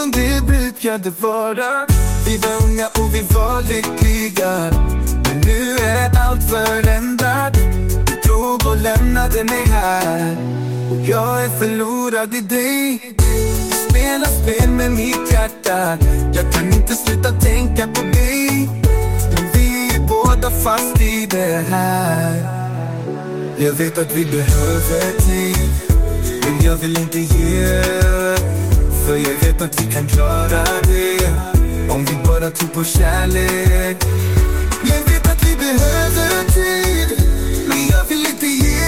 som det brukade vara. Vi var unga och vi var lyckliga. Men nu är allt förändrat. Du drog och lämnade mig här. Och jag är förlorad i dig. Spelar spel med mitt hjärta. Jag kan inte sluta tänka på dig. Men vi är båda fast i det här. Jag vet att vi behöver tid. Men jag vill inte ge för jag vet att vi kan klara det. Om vi bara tror på kärlek. Jag vet att vi behöver tid Men jag vill inte ge.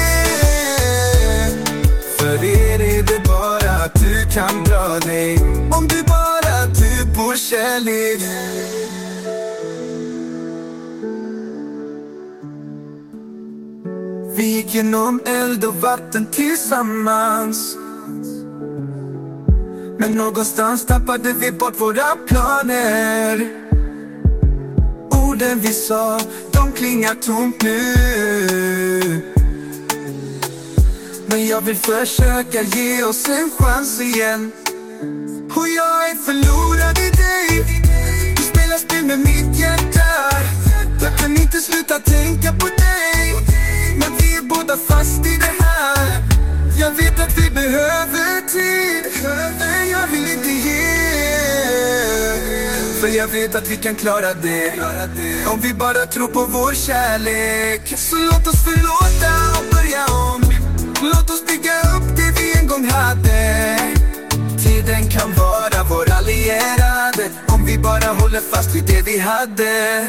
För er är det bara att du kan dra dig. Om du bara tror på kärlek. Vi gick genom eld och vatten tillsammans. Men någonstans tappade vi bort våra planer. Orden vi sa, de klingar tomt nu. Men jag vill försöka ge oss en chans igen. Och jag är förlorad i dig. Du spelar spel med mitt hjärta. Jag kan inte sluta tänka på dig. Men vi är båda fast i För jag vet att vi kan klara det. Om vi bara tror på vår kärlek. Så låt oss förlåta och börja om. Låt oss bygga upp det vi en gång hade. Tiden kan vara vår allierade. Om vi bara håller fast vid det vi hade.